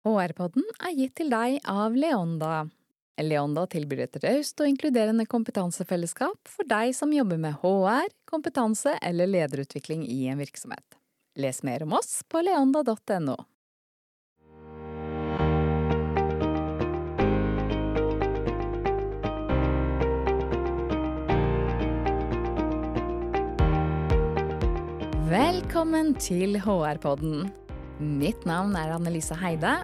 HR-podden er gitt til deg av Leonda. Leonda tilbyr et raust og inkluderende kompetansefellesskap for deg som jobber med HR, kompetanse eller lederutvikling i en virksomhet. Les mer om oss på leonda.no. Velkommen til HR-podden. Mitt navn er Annelise Heide.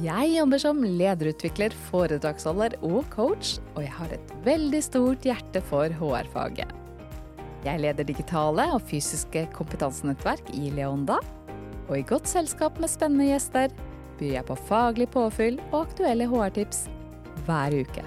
Jeg jobber som lederutvikler, foredragsholder og coach, og jeg har et veldig stort hjerte for HR-faget. Jeg leder digitale og fysiske kompetansenettverk i Leonda, og i godt selskap med spennende gjester byr jeg på faglig påfyll og aktuelle HR-tips hver uke.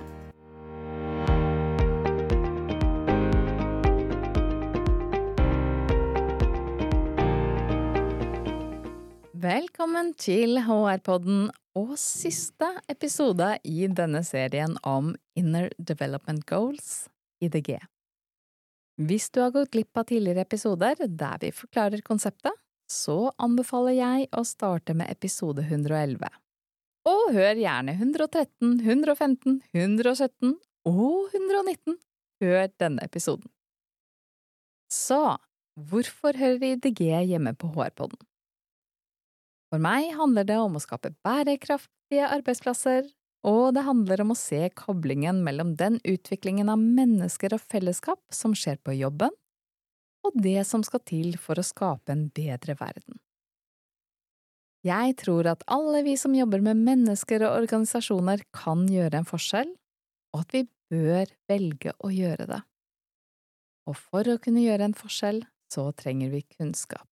Velkommen til HR-podden og siste episode i denne serien om Inner Development Goals, IDG. Hvis du har gått glipp av tidligere episoder der vi forklarer konseptet, så anbefaler jeg å starte med episode 111. Og hør gjerne 113, 115, 117 og 119. Hør denne episoden. Så hvorfor hører IDG hjemme på HR-podden? For meg handler det om å skape bærekraftige arbeidsplasser, og det handler om å se koblingen mellom den utviklingen av mennesker og fellesskap som skjer på jobben, og det som skal til for å skape en bedre verden. Jeg tror at alle vi som jobber med mennesker og organisasjoner kan gjøre en forskjell, og at vi bør velge å gjøre det. Og for å kunne gjøre en forskjell, så trenger vi kunnskap.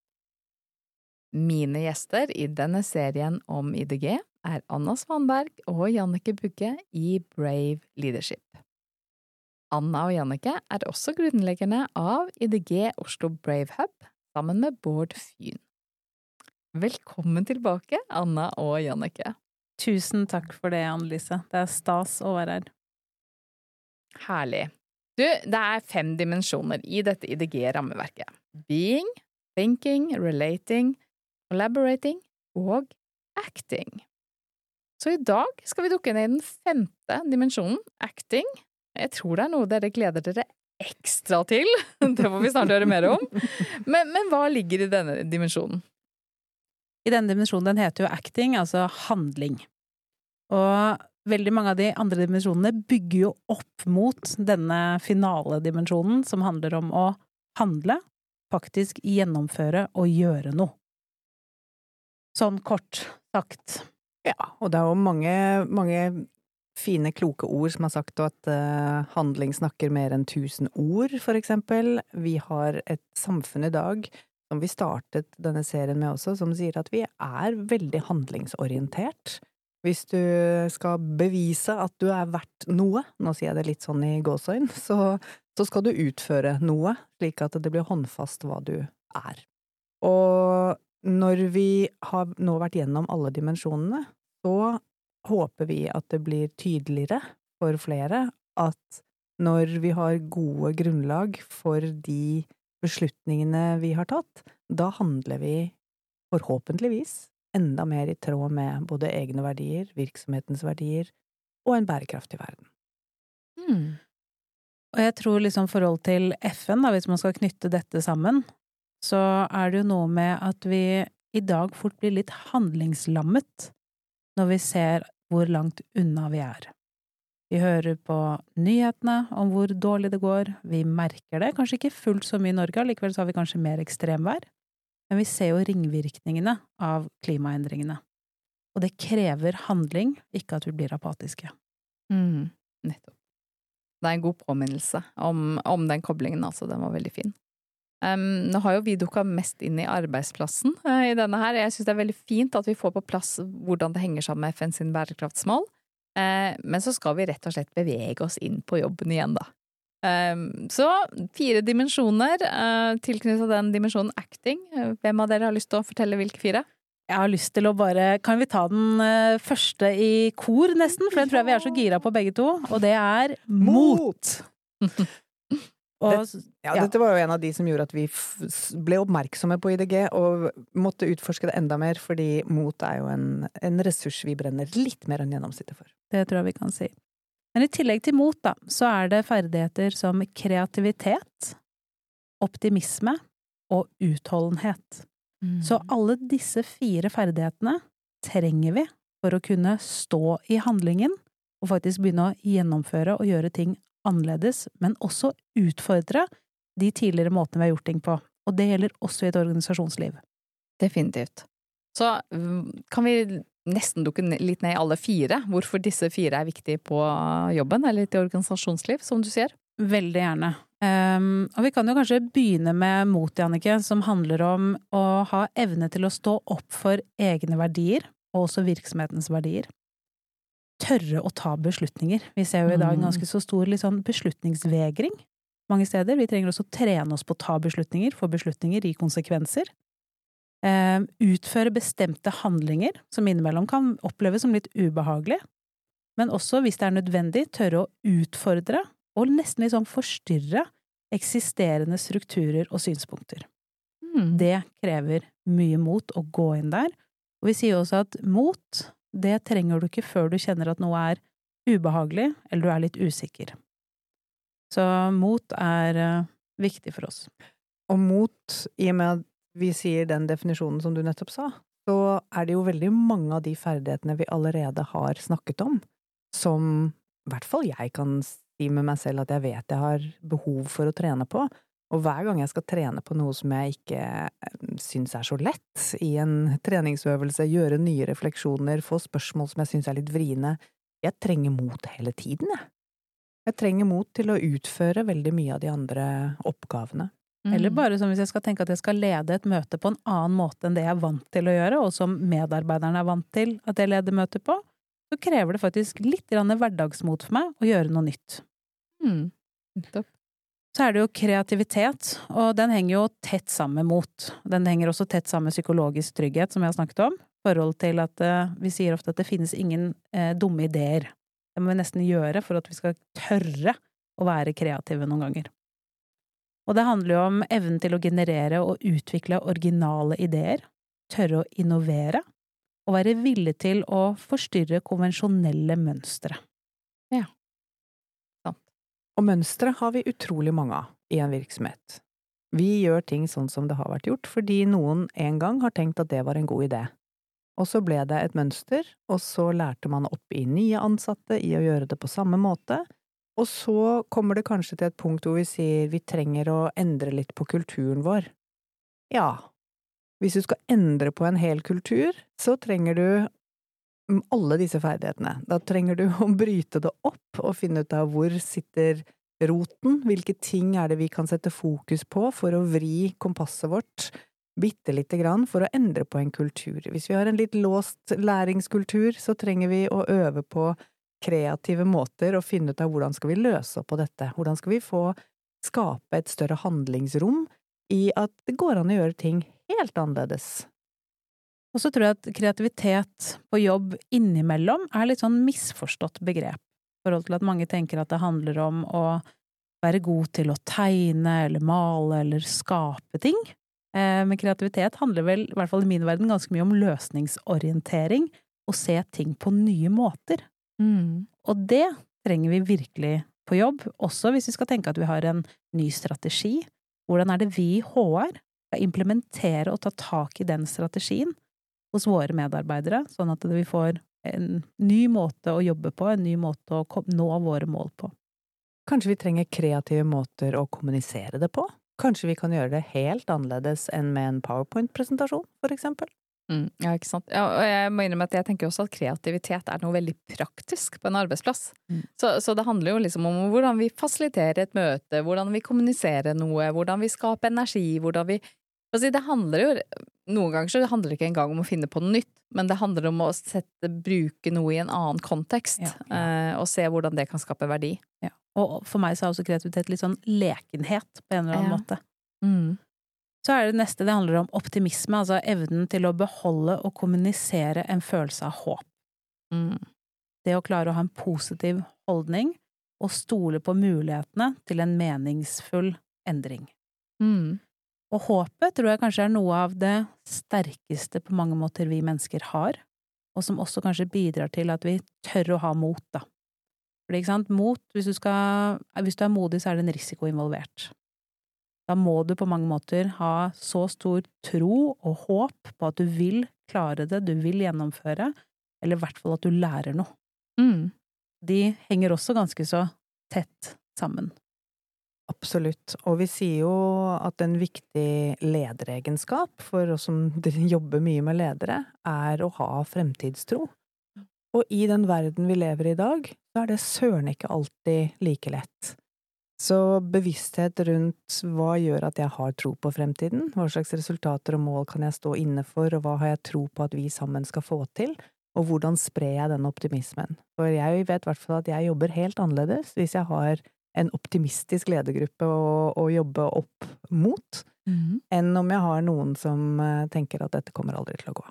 Mine gjester i denne serien om IDG er Anna Svanberg og Jannike Bugge i Brave Leadership. Anna og Jannike er også grunnleggerne av IDG Oslo Brave Hub, sammen med Bård Fyn. Velkommen tilbake, Anna og Jannike. Tusen takk for det, Annelise. Det er stas å være her. Herlig. Du, det er fem dimensjoner i dette IDG-rammeverket. Being, thinking, relating, collaborating og acting. Så i dag skal vi dukke ned i den femte dimensjonen, acting. Jeg tror det er noe dere gleder dere ekstra til, det får vi snart høre mer om. Men, men hva ligger i denne dimensjonen? I denne dimensjonen, den heter jo acting, altså handling. Og veldig mange av de andre dimensjonene bygger jo opp mot denne finale dimensjonen, som handler om å handle, faktisk gjennomføre og gjøre noe. Sånn kort sagt. Ja, og det er jo mange, mange fine, kloke ord som har sagt at uh, handling snakker mer enn tusen ord, for eksempel. Vi har et samfunn i dag, som vi startet denne serien med også, som sier at vi er veldig handlingsorientert. Hvis du skal bevise at du er verdt noe, nå sier jeg det litt sånn i gåseøyn, så, så skal du utføre noe, slik at det blir håndfast hva du er. Og når vi har nå vært gjennom alle dimensjonene, så håper vi at det blir tydeligere for flere at når vi har gode grunnlag for de beslutningene vi har tatt, da handler vi forhåpentligvis enda mer i tråd med både egne verdier, virksomhetens verdier og en bærekraftig verden. Mm. Og jeg tror liksom forhold til FN, da, hvis man skal knytte dette sammen, så er det jo noe med at vi i dag fort blir litt handlingslammet når vi ser hvor langt unna vi er. Vi hører på nyhetene om hvor dårlig det går, vi merker det, kanskje ikke fullt så mye i Norge, likevel så har vi kanskje mer ekstremvær, men vi ser jo ringvirkningene av klimaendringene. Og det krever handling, ikke at vi blir apatiske. Mm, nettopp. Det er en god påminnelse om, om den koblingen, altså. Den var veldig fin. Um, nå har jo vi dukka mest inn i arbeidsplassen uh, i denne her. Jeg syns det er veldig fint at vi får på plass hvordan det henger sammen med FN sin bærekraftsmål. Uh, men så skal vi rett og slett bevege oss inn på jobben igjen, da. Um, så fire dimensjoner uh, Tilknytta den dimensjonen acting. Hvem av dere har lyst til å fortelle hvilke fire? Jeg har lyst til å bare Kan vi ta den første i kor, nesten? For den tror jeg vi er så gira på begge to. Og det er mot! mot! Og, Ja, Ja. dette var jo en av de som gjorde at vi f ble oppmerksomme på IDG, og måtte utforske det enda mer, fordi mot er jo en, en ressurs vi brenner litt mer enn gjennomsnittet for. Det tror jeg vi kan si. Men i tillegg til mot, da, så er det ferdigheter som kreativitet, optimisme og utholdenhet. Mm. Så alle disse fire ferdighetene trenger vi for å kunne stå i handlingen og faktisk begynne å gjennomføre og gjøre ting annerledes, men også utfordre de tidligere måtene vi har gjort ting på. Og det gjelder også i et organisasjonsliv. Definitivt. Så mm, kan vi nesten dukke litt ned i alle fire, hvorfor disse fire er viktige på jobben, eller i organisasjonsliv, som du sier? Veldig gjerne. Um, og vi kan jo kanskje begynne med mot, Jannicke, som handler om å ha evne til å stå opp for egne verdier, og også virksomhetens verdier. Tørre å ta beslutninger. Vi ser jo i dag en Mm. ganske så stor sånn beslutningsvegring mange steder. Vi trenger også å trene oss på å ta beslutninger, få beslutninger i konsekvenser. Eh, utføre bestemte handlinger, som innimellom kan oppleves som litt ubehagelig, men også, hvis det er nødvendig, tørre å utfordre og nesten sånn forstyrre eksisterende strukturer og synspunkter. Mm. Det krever mye mot å gå inn der, og vi sier også at mot, det trenger du ikke før du kjenner at noe er ubehagelig, eller du er litt usikker. Så mot er eh, viktig for oss. Og mot, i og med at vi sier den definisjonen som du nettopp sa, så er det jo veldig mange av de ferdighetene vi allerede har snakket om, som i hvert fall jeg kan si med meg selv at jeg vet jeg har behov for å trene på. Og hver gang jeg skal trene på noe som jeg ikke eh, syns er så lett, i en treningsøvelse, gjøre nye refleksjoner, få spørsmål som jeg syns er litt vriene, jeg trenger mot hele tiden, jeg. Jeg trenger mot til å utføre veldig mye av de andre oppgavene. Mm. Eller bare som hvis jeg skal tenke at jeg skal lede et møte på en annen måte enn det jeg er vant til å gjøre, og som medarbeiderne er vant til at jeg leder møter på, så krever det faktisk litt hverdagsmot for meg å gjøre noe nytt. Mm. Nettopp. Så er det jo kreativitet, og den henger jo tett sammen med mot. Den henger også tett sammen med psykologisk trygghet, som jeg har snakket om. Forhold til at eh, vi sier ofte at det finnes ingen eh, dumme ideer. Det må vi nesten gjøre for at vi skal tørre å være kreative noen ganger. Og det handler jo om evnen til å generere og utvikle originale ideer, tørre å innovere, og være villig til å forstyrre konvensjonelle mønstre. Og mønstre har vi utrolig mange av i en virksomhet. Vi gjør ting sånn som det har vært gjort, fordi noen en gang har tenkt at det var en god idé. Og så ble det et mønster, og så lærte man opp i nye ansatte i å gjøre det på samme måte, og så kommer det kanskje til et punkt hvor vi sier vi trenger å endre litt på kulturen vår. Ja, hvis du skal endre på en hel kultur, så trenger du alle disse ferdighetene. Da trenger du å bryte det opp og finne ut av hvor sitter roten, hvilke ting er det vi kan sette fokus på for å vri kompasset vårt bitte lite grann for å endre på en kultur. Hvis vi har en litt låst læringskultur, så trenger vi å øve på kreative måter og finne ut av hvordan skal vi løse opp på dette, hvordan skal vi få skape et større handlingsrom i at det går an å gjøre ting helt annerledes. Og så tror jeg at kreativitet på jobb innimellom er litt sånn misforstått begrep, i forhold til at mange tenker at det handler om å være god til å tegne eller male eller skape ting. Eh, Men kreativitet handler vel, i hvert fall i min verden, ganske mye om løsningsorientering, og se ting på nye måter. Mm. Og det trenger vi virkelig på jobb, også hvis vi skal tenke at vi har en ny strategi. Hvordan er det vi i HR skal implementere og ta tak i den strategien hos våre medarbeidere, sånn at vi får en ny måte å jobbe på, en ny måte å nå våre mål på. Kanskje vi trenger kreative måter å kommunisere det på? Kanskje vi kan gjøre det helt annerledes enn med en powerpoint-presentasjon, for eksempel? Mm, ja, ikke sant. Ja, og jeg må innrømme at jeg tenker også at kreativitet er noe veldig praktisk på en arbeidsplass. Mm. Så, så det handler jo liksom om hvordan vi fasiliterer et møte, hvordan vi kommuniserer noe, hvordan vi skaper energi, hvordan vi Altså, det handler jo Noen ganger så handler det ikke engang om å finne på noe nytt, men det handler om å sette, bruke noe i en annen kontekst, Ja, eh, og se hvordan det kan skape verdi. Ja. Og for meg så er også kreativitet litt sånn lekenhet, på en eller annen Ja. måte. Mm. Så er det neste, det handler om optimisme, altså evnen til å beholde og kommunisere en følelse av håp. Mm. Det å klare å ha en positiv holdning og stole på mulighetene til en meningsfull endring. Mm. Og håpet tror jeg kanskje er noe av det sterkeste på mange måter vi mennesker har, og som også kanskje bidrar til at vi tør å ha mot, da. For ikke sant, mot, hvis du skal, hvis du er modig, så er det en risiko involvert. Da må du på mange måter ha så stor tro og håp på at du vil klare det, du vil gjennomføre, eller i hvert fall at du lærer noe. Mm. De henger også ganske så tett sammen. Absolutt. Og vi sier jo at en viktig lederegenskap for oss som jobber mye med ledere, er å ha fremtidstro. Og i den verden vi lever i i dag, så er det søren ikke alltid like lett. Så bevissthet rundt hva gjør at jeg har tro på fremtiden, hva slags resultater og mål kan jeg stå inne for, og hva har jeg tro på at vi sammen skal få til, og hvordan sprer jeg den optimismen? For jeg vet i hvert fall at jeg jobber helt annerledes hvis jeg har en optimistisk ledergruppe å, å jobbe opp mot, Mm. enn om jeg har noen som eh, tenker at dette kommer aldri til å gå.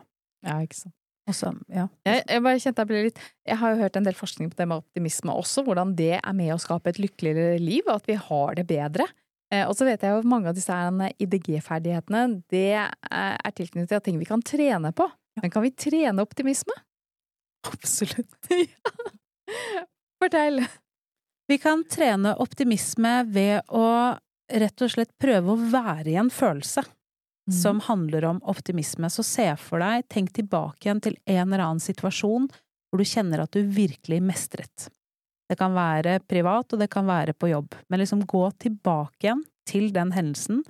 Ja, ikke sant. Også, ja. Jeg, jeg bare kjente jeg ble litt Jeg har jo hørt en del forskning på det med optimisme også, hvordan det er med å skape et lykkeligere liv, og at vi har det bedre. Eh, og så vet jeg jo at mange av disse IDG-ferdighetene, det er tilknyttet til ting vi kan trene på. Men kan vi trene optimisme? Absolutt. Fortell! Vi kan trene optimisme ved å rett og slett prøve å være i en følelse som handler om optimisme. Så se for deg, tenk tilbake igjen til en eller annen situasjon hvor du kjenner at du virkelig mestret. Det kan være privat, og det kan være på jobb, men liksom gå tilbake igjen til den hendelsen.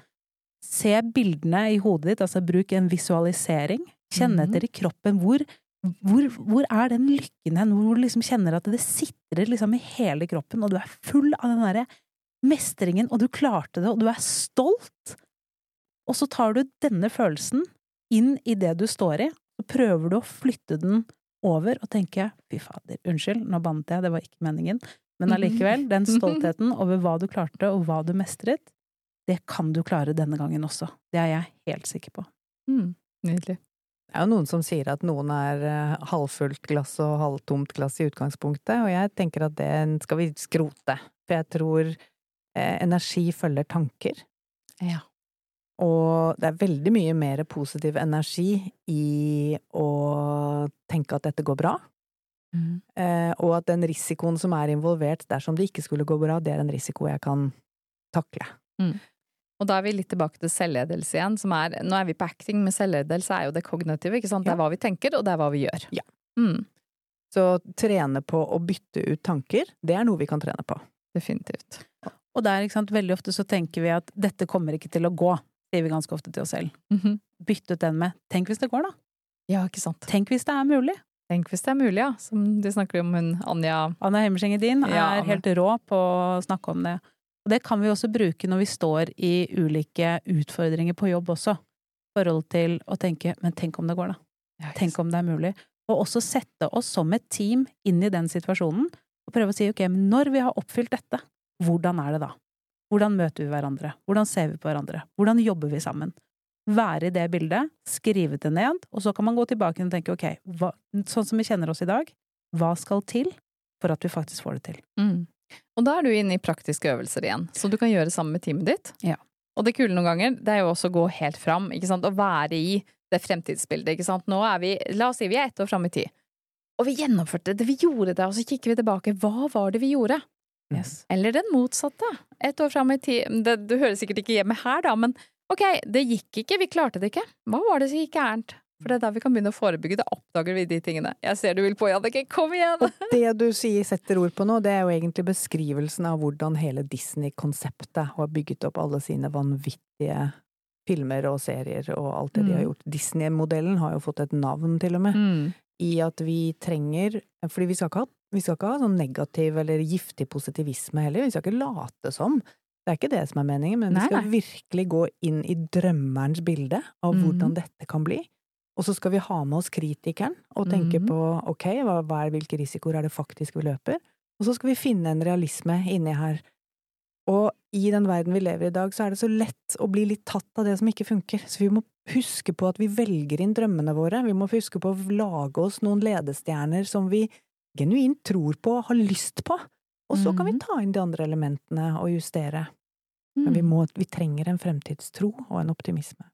Se bildene i hodet ditt, altså bruk en visualisering. Kjenne Mhm. etter i kroppen hvor, hvor, hvor er den lykken hen, hvor du liksom kjenner at det sitrer liksom i hele kroppen, og du er full av den derre mestringen, og du klarte det, og du er stolt. Og så tar du denne følelsen inn i det du står i, og prøver du å flytte den over og tenke fy fader, unnskyld, nå bannet jeg, det var ikke meningen, men allikevel, den stoltheten over hva du klarte og hva du mestret, det kan du klare denne gangen også. Det er jeg helt sikker på. Mm. Nydelig. Det er jo noen som sier at noen er eh, halvfullt glass og halvtomt glass i utgangspunktet, og jeg tenker at det skal vi skrote. For jeg tror eh, energi følger tanker. Ja. Og det er veldig mye mer positiv energi i å tenke at dette går bra, Mm. eh, og at den risikoen som er involvert dersom det ikke skulle gå bra, det er en risiko jeg kan takle. Og da er vi litt tilbake til selvledelse igjen, som er Nå er vi på acting, men selvledelse er jo det kognitive, ikke sant? Det er hva vi tenker, og det er hva vi gjør. Ja. Mm. Så trene på å bytte ut tanker, det er noe vi kan trene på. Definitivt. Og der, ikke sant, veldig ofte så tenker vi at dette kommer ikke til å gå, sier vi ganske ofte til oss selv. Mhm. Bytte ut den med tenk hvis det går, da. Ja, ikke sant. Tenk hvis det er mulig. Tenk hvis det er mulig, ja. Som de snakker om hun Anja Anja Hemmerseng Edin er Ja, helt rå på å snakke om det. Og det kan vi også bruke når vi står i ulike utfordringer på jobb også. I forhold til å tenke men tenk om det går, da. Ja, Tenk om det er mulig. Og også sette oss som et team inn i den situasjonen, og prøve å si ok, men når vi har oppfylt dette, hvordan er det da? Hvordan møter vi hverandre? Hvordan ser vi på hverandre? Hvordan jobber vi sammen? Være i det bildet, skrive det ned, og så kan man gå tilbake og tenke ok, hva, sånn som vi kjenner oss i dag, hva skal til for at vi faktisk får det til? Mm. Og da er du inne i praktiske øvelser igjen, som du kan gjøre sammen med teamet ditt. Ja. Og det kule noen ganger, det er jo også å gå helt fram, ikke sant, og være i det fremtidsbildet, ikke sant. Nå er vi, la oss si vi er ett år fram i tid, og vi gjennomførte det, vi gjorde det, og så kikker vi tilbake, hva var det vi gjorde? Yes. Eller den motsatte. Et år fram i tid, det, du hører sikkert ikke hjemme her da, men ok, det gikk ikke, vi klarte det ikke. Hva var det som gikk gærent? For det er da vi kan begynne å forebygge, da oppdager vi de tingene. Jeg ser du vil på, Jannicke, kom igjen! Og det du sier, setter ord på nå, det er jo egentlig beskrivelsen av hvordan hele Disney-konseptet har bygget opp alle sine vanvittige filmer og serier og alt det de har Mm. gjort. Disney-modellen har jo fått et navn, til og med, Mm. i at vi trenger Fordi vi skal ikke ha, vi skal ikke ha sånn negativ eller giftig positivisme heller, vi skal ikke late som. Det er ikke det som er meningen, men Nei, vi skal nei. virkelig gå inn i drømmerens bilde av Mhm. hvordan dette kan bli. Og så skal vi ha med oss kritikeren og tenke mm. på ok, hva, hva er, hvilke risikoer er det faktisk vi løper? Og så skal vi finne en realisme inni her. Og i den verden vi lever i i dag, så er det så lett å bli litt tatt av det som ikke funker. Så vi må huske på at vi velger inn drømmene våre. Vi må huske på å lage oss noen ledestjerner som vi genuint tror på og har lyst på. Og så kan vi Mhm. ta inn de andre elementene og justere. Men vi, Mm. må, vi trenger en fremtidstro og en optimisme.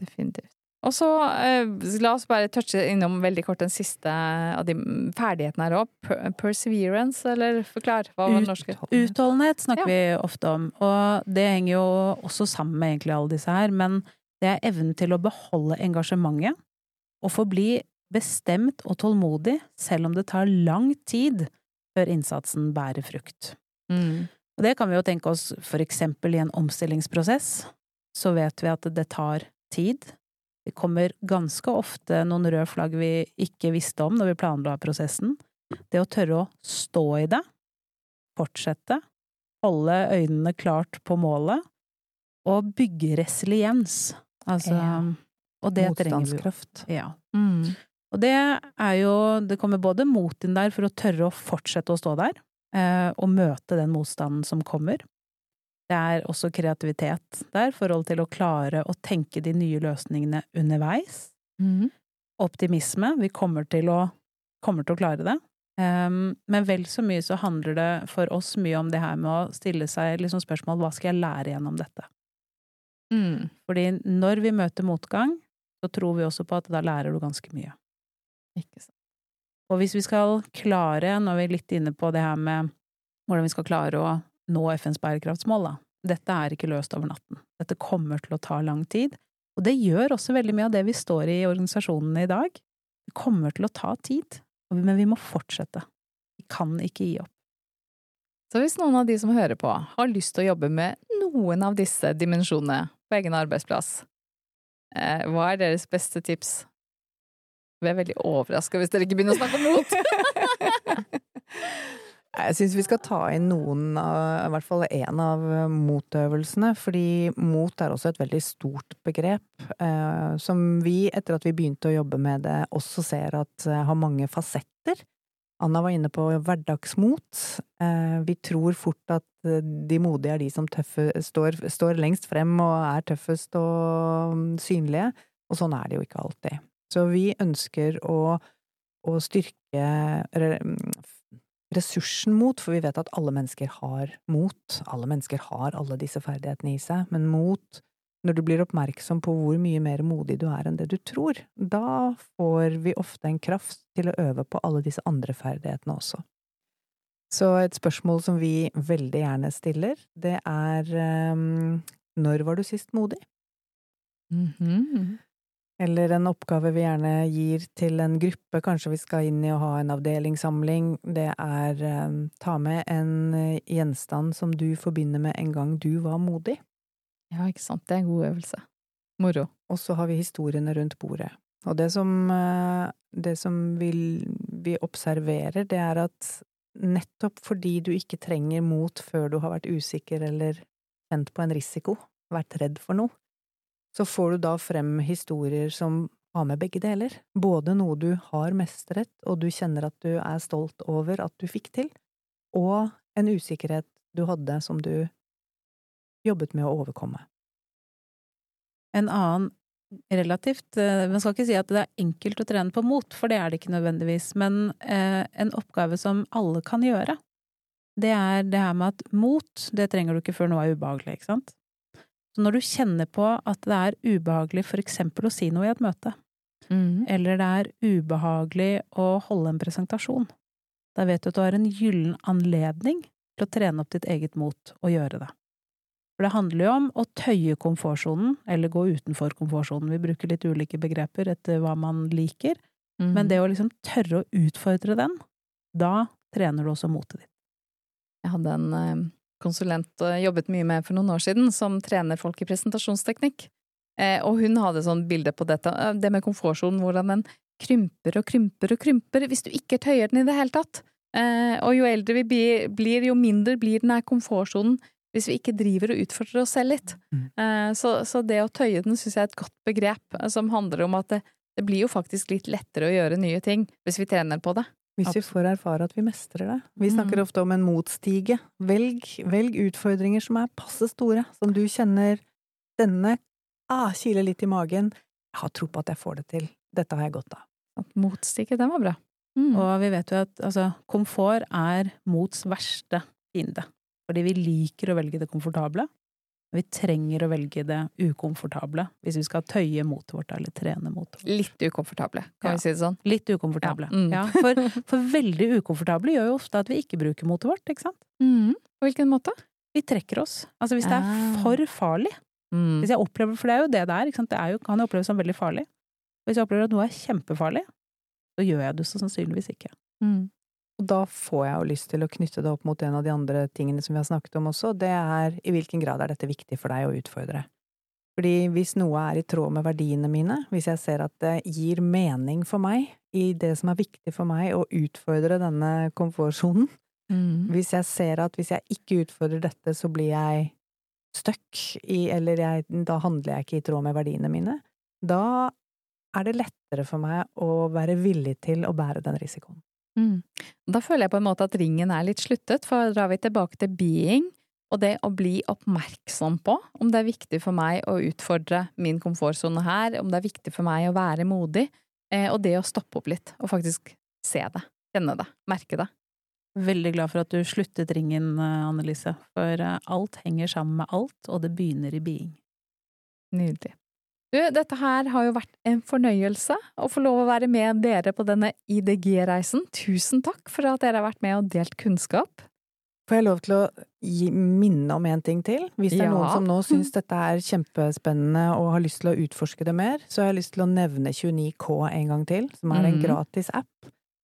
Definitivt. Og så eh, la oss bare touche innom veldig kort den siste av de ferdighetene her òg. Perseverance, eller forklar, hva var det norske? Utholdenhet snakker Ja. vi ofte om, og det henger jo også sammen med egentlig alle disse her, men det er evnen til å beholde engasjementet og forbli bestemt og tålmodig selv om det tar lang tid før innsatsen bærer frukt. Mm. Og det kan vi jo tenke oss for eksempel i en omstillingsprosess, så vet vi at det tar tid. Det kommer ganske ofte noen røde flagg vi ikke visste om når vi planla prosessen. Det å tørre å stå i det, fortsette, holde øynene klart på målet, og bygge resiliens. Altså, Ja. og det trenger vi. Ja. Mm. Og det er jo Det kommer både mot inn der for å tørre å fortsette å stå der, eh, og møte den motstanden som kommer. Det er også kreativitet der, forhold til å klare å tenke de nye løsningene underveis. Mm. Optimisme. Vi kommer til å, kommer til å klare det. Um, men vel så mye så handler det for oss mye om det her med å stille seg liksom spørsmål hva skal jeg lære gjennom dette? Mm. Fordi når vi møter motgang, så tror vi også på at da lærer du ganske mye. Ikke sant. Og hvis vi skal klare, nå er vi litt inne på det her med hvordan vi skal klare å nå FNs bærekraftsmål, da. Dette er ikke løst over natten. Dette kommer til å ta lang tid. Og det gjør også veldig mye av det vi står i i organisasjonene i dag. Det kommer til å ta tid, men vi må fortsette. Vi kan ikke gi opp. Så hvis noen av de som hører på, har lyst til å jobbe med noen av disse dimensjonene på egen arbeidsplass, eh, hva er deres beste tips? Vi er veldig overraska hvis dere ikke begynner å snakke om mot! Jeg syns vi skal ta inn noen i hvert fall én av motøvelsene, fordi mot er også et veldig stort begrep, eh, som vi, etter at vi begynte å jobbe med det, også ser at eh, har mange fasetter. Anna var inne på hverdagsmot. Eh, vi tror fort at de modige er de som tøffe, står, står lengst frem og er tøffest og mm, synlige, og sånn er det jo ikke alltid. Så vi ønsker å, å styrke re- ressursen mot, for vi vet at alle mennesker har mot. Alle mennesker har alle disse ferdighetene i seg, men mot, når du blir oppmerksom på hvor mye mer modig du er enn det du tror, da får vi ofte en kraft til å øve på alle disse andre ferdighetene også. Så et spørsmål som vi veldig gjerne stiller, det er um, når var du sist modig? Mhm. Eller en oppgave vi gjerne gir til en gruppe, kanskje vi skal inn i å ha en avdelingssamling, det er eh, ta med en eh, gjenstand som du forbinder med en gang du var modig. Ja, ikke sant. Det er en god øvelse. Moro. Og så har vi historiene rundt bordet. Og det som, eh, det som vi, vi observerer, det er at nettopp fordi du ikke trenger mot før du har vært usikker eller kjent på en risiko, vært redd for noe, så får du da frem historier som har med begge deler. Både noe du har mestret, og du kjenner at du er stolt over at du fikk til, og en usikkerhet du hadde som du jobbet med å overkomme. En annen relativt eh, Man skal ikke si at det er enkelt å trene på mot, for det er det ikke nødvendigvis, men eh, en oppgave som alle kan gjøre, det er det her med at mot, det trenger du ikke før noe er ubehagelig, ikke sant? Så når du kjenner på at det er ubehagelig for eksempel å si noe i et møte, mm. eller det er ubehagelig å holde en presentasjon, da vet du at du har en gyllen anledning til å trene opp ditt eget mot og gjøre det. For det handler jo om å tøye komfortsonen, eller gå utenfor komfortsonen. Vi bruker litt ulike begreper etter hva man liker, mm. men det å liksom tørre å utfordre den, da trener du også motet ditt. Jeg hadde en eh, konsulent og jobbet mye med for noen år siden, som trener folk i presentasjonsteknikk. Eh, og hun hadde sånn bilde på dette, eh, det med komfortsonen, hvordan den krymper og krymper og krymper hvis du ikke tøyer den i det hele tatt. Eh, og jo eldre vi blir, jo mindre blir den her komfortsonen hvis vi ikke driver og utfordrer oss selv litt. Mm. Eh, så, så det å tøye den syns jeg er et godt begrep, som handler om at det, det blir jo faktisk litt lettere å gjøre nye ting hvis vi trener på det. Hvis vi får erfare at vi mestrer det. Vi snakker Mm. ofte om en motstige. Velg, velg utfordringer som er passe store, som du kjenner denne ah, kiler litt i magen. Jeg har tro på at jeg får det til. Dette har jeg godt av. Motstige, den var bra. Mm. Og vi vet jo at altså, komfort er mots verste fiende. Fordi vi liker å velge det komfortable. Vi trenger å velge det ukomfortable hvis vi skal tøye motet vårt eller trene motet vårt. Litt ukomfortable, kan Ja. vi si det sånn. Litt ukomfortable. Ja, mm. Ja, for, for veldig ukomfortable gjør jo ofte at vi ikke bruker motet vårt, ikke sant? På hvilken måte? Vi trekker oss. Altså hvis det er Ah. for farlig. Mm. Hvis jeg opplever, for det er jo det det er? Det er jo, kan jeg oppleves som veldig farlig. Hvis jeg opplever at noe er kjempefarlig, så gjør jeg det så sannsynligvis ikke. Og da får jeg jo lyst til å knytte det opp mot en av de andre tingene som vi har snakket om også, det er i hvilken grad er dette viktig for deg å utfordre. Fordi hvis noe er i tråd med verdiene mine, hvis jeg ser at det gir mening for meg i det som er viktig for meg, å utfordre denne komfortsonen, Mm. hvis jeg ser at hvis jeg ikke utfordrer dette, så blir jeg stuck i, eller jeg, da handler jeg ikke i tråd med verdiene mine, da er det lettere for meg å være villig til å bære den risikoen. Mm. Da føler jeg på en måte at ringen er litt sluttet, for drar vi tilbake til being, og det å bli oppmerksom på om det er viktig for meg å utfordre min komfortsone her, om det er viktig for meg å være modig, eh, og det å stoppe opp litt og faktisk se det, kjenne det, merke det. Veldig glad for at du sluttet ringen, eh, Annelise, for eh, alt henger sammen med alt, og det begynner i being. Nydelig. Du, dette her har jo vært en fornøyelse å få lov å være med dere på denne IDG-reisen. Tusen takk for at dere har vært med og delt kunnskap. Får jeg lov til å gi, minne om en ting til? Hvis det er Ja. noen som nå syns dette er kjempespennende og har lyst til å utforske det mer, så har jeg lyst til å nevne 29K en gang til, som er en Mhm. gratis app.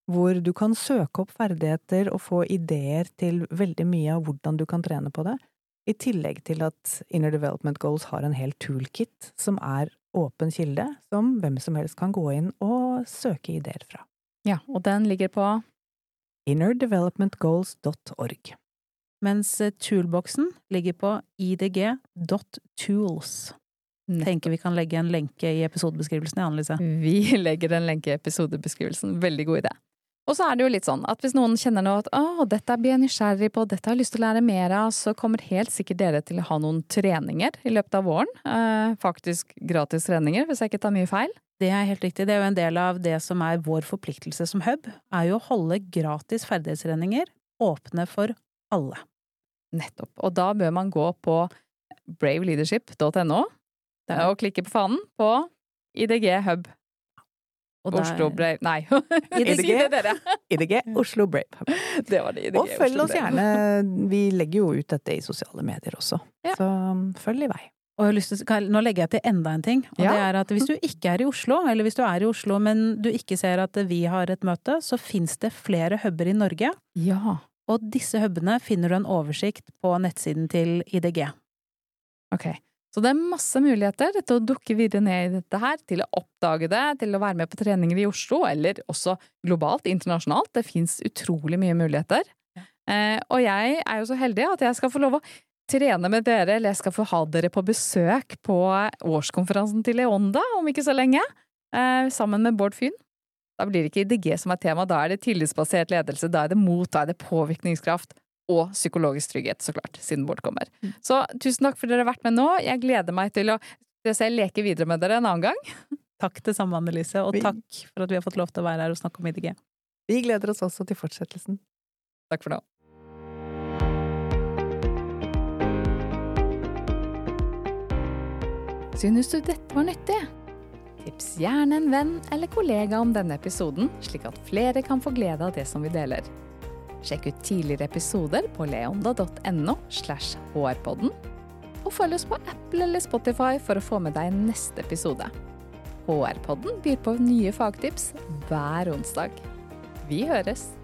Hvor du kan søke opp ferdigheter og få ideer til veldig mye av hvordan du kan trene på det. I tillegg til at Inner Development Goals har en hel toolkit som er åpen kilde, som hvem som helst kan gå inn og søke ideer fra. Ja, og den ligger på innerdevelopmentgoals.org. Mens eh, toolboxen ligger på idg.tools. Tenker vi kan legge en lenke i episodebeskrivelsen, Annelise. Vi legger en lenke i episodebeskrivelsen. Veldig god idé. Og så er det jo litt sånn at hvis noen kjenner nå at å, dette blir jeg nysgjerrig på, dette har jeg lyst til å lære mer av, så kommer helt sikkert dere til å ha noen treninger i løpet av våren. Eh, faktisk gratis treninger, hvis jeg ikke tar mye feil. Det er helt riktig. Det er jo en del av det som er vår forpliktelse som hub, er jo å holde gratis ferdighetstreninger åpne for alle. Nettopp. Og da bør man gå på braveleadership.no og klikke på fanen på IDG Hub. Der- Oslo Brave Nei, IDG. IDG Oslo Brave. Det var det IDG. Og følg Oslo oss gjerne, vi legger jo ut dette i sosiale medier også, Ja. så um, følg i vei. Til, nå legger jeg til enda en ting, og Ja. det er at hvis du ikke er i Oslo, eller hvis du er i Oslo, men du ikke ser at vi har et møte, så fins det flere huber i Norge, Ja. og disse hubene finner du en oversikt på nettsiden til IDG. Ok. Så det er masse muligheter til å dukke videre ned i dette her, til å oppdage det, til å være med på treninger i Oslo, eller også globalt, internasjonalt. Det fins utrolig mye muligheter. Eh, og jeg er jo så heldig at jeg skal få lov å trene med dere, eller jeg skal få ha dere på besøk på årskonferansen til Leonda om ikke så lenge, eh, sammen med Bård Fyn. Da blir det ikke IDG som er tema, da er det tillitsbasert ledelse, da er det mot, da er det påvirkningskraft. Og psykologisk trygghet, så klart, siden Bård kommer. Så tusen takk for at dere har vært med nå. Jeg gleder meg til å se leke videre med dere en annen gang. Takk det samme, Annelise, og takk for at vi har fått lov til å være her og snakke om IDG. Vi gleder oss også til fortsettelsen. Takk for nå. Synes du dette var nyttig? Tips gjerne en venn eller kollega om denne episoden, slik at flere kan få glede av det som vi deler. Sjekk ut tidligere episoder på leonda.no slash hrpodden, og følg oss på Apple eller Spotify for å få med deg neste episode. HR-podden byr på nye fagtips hver onsdag. Vi høres!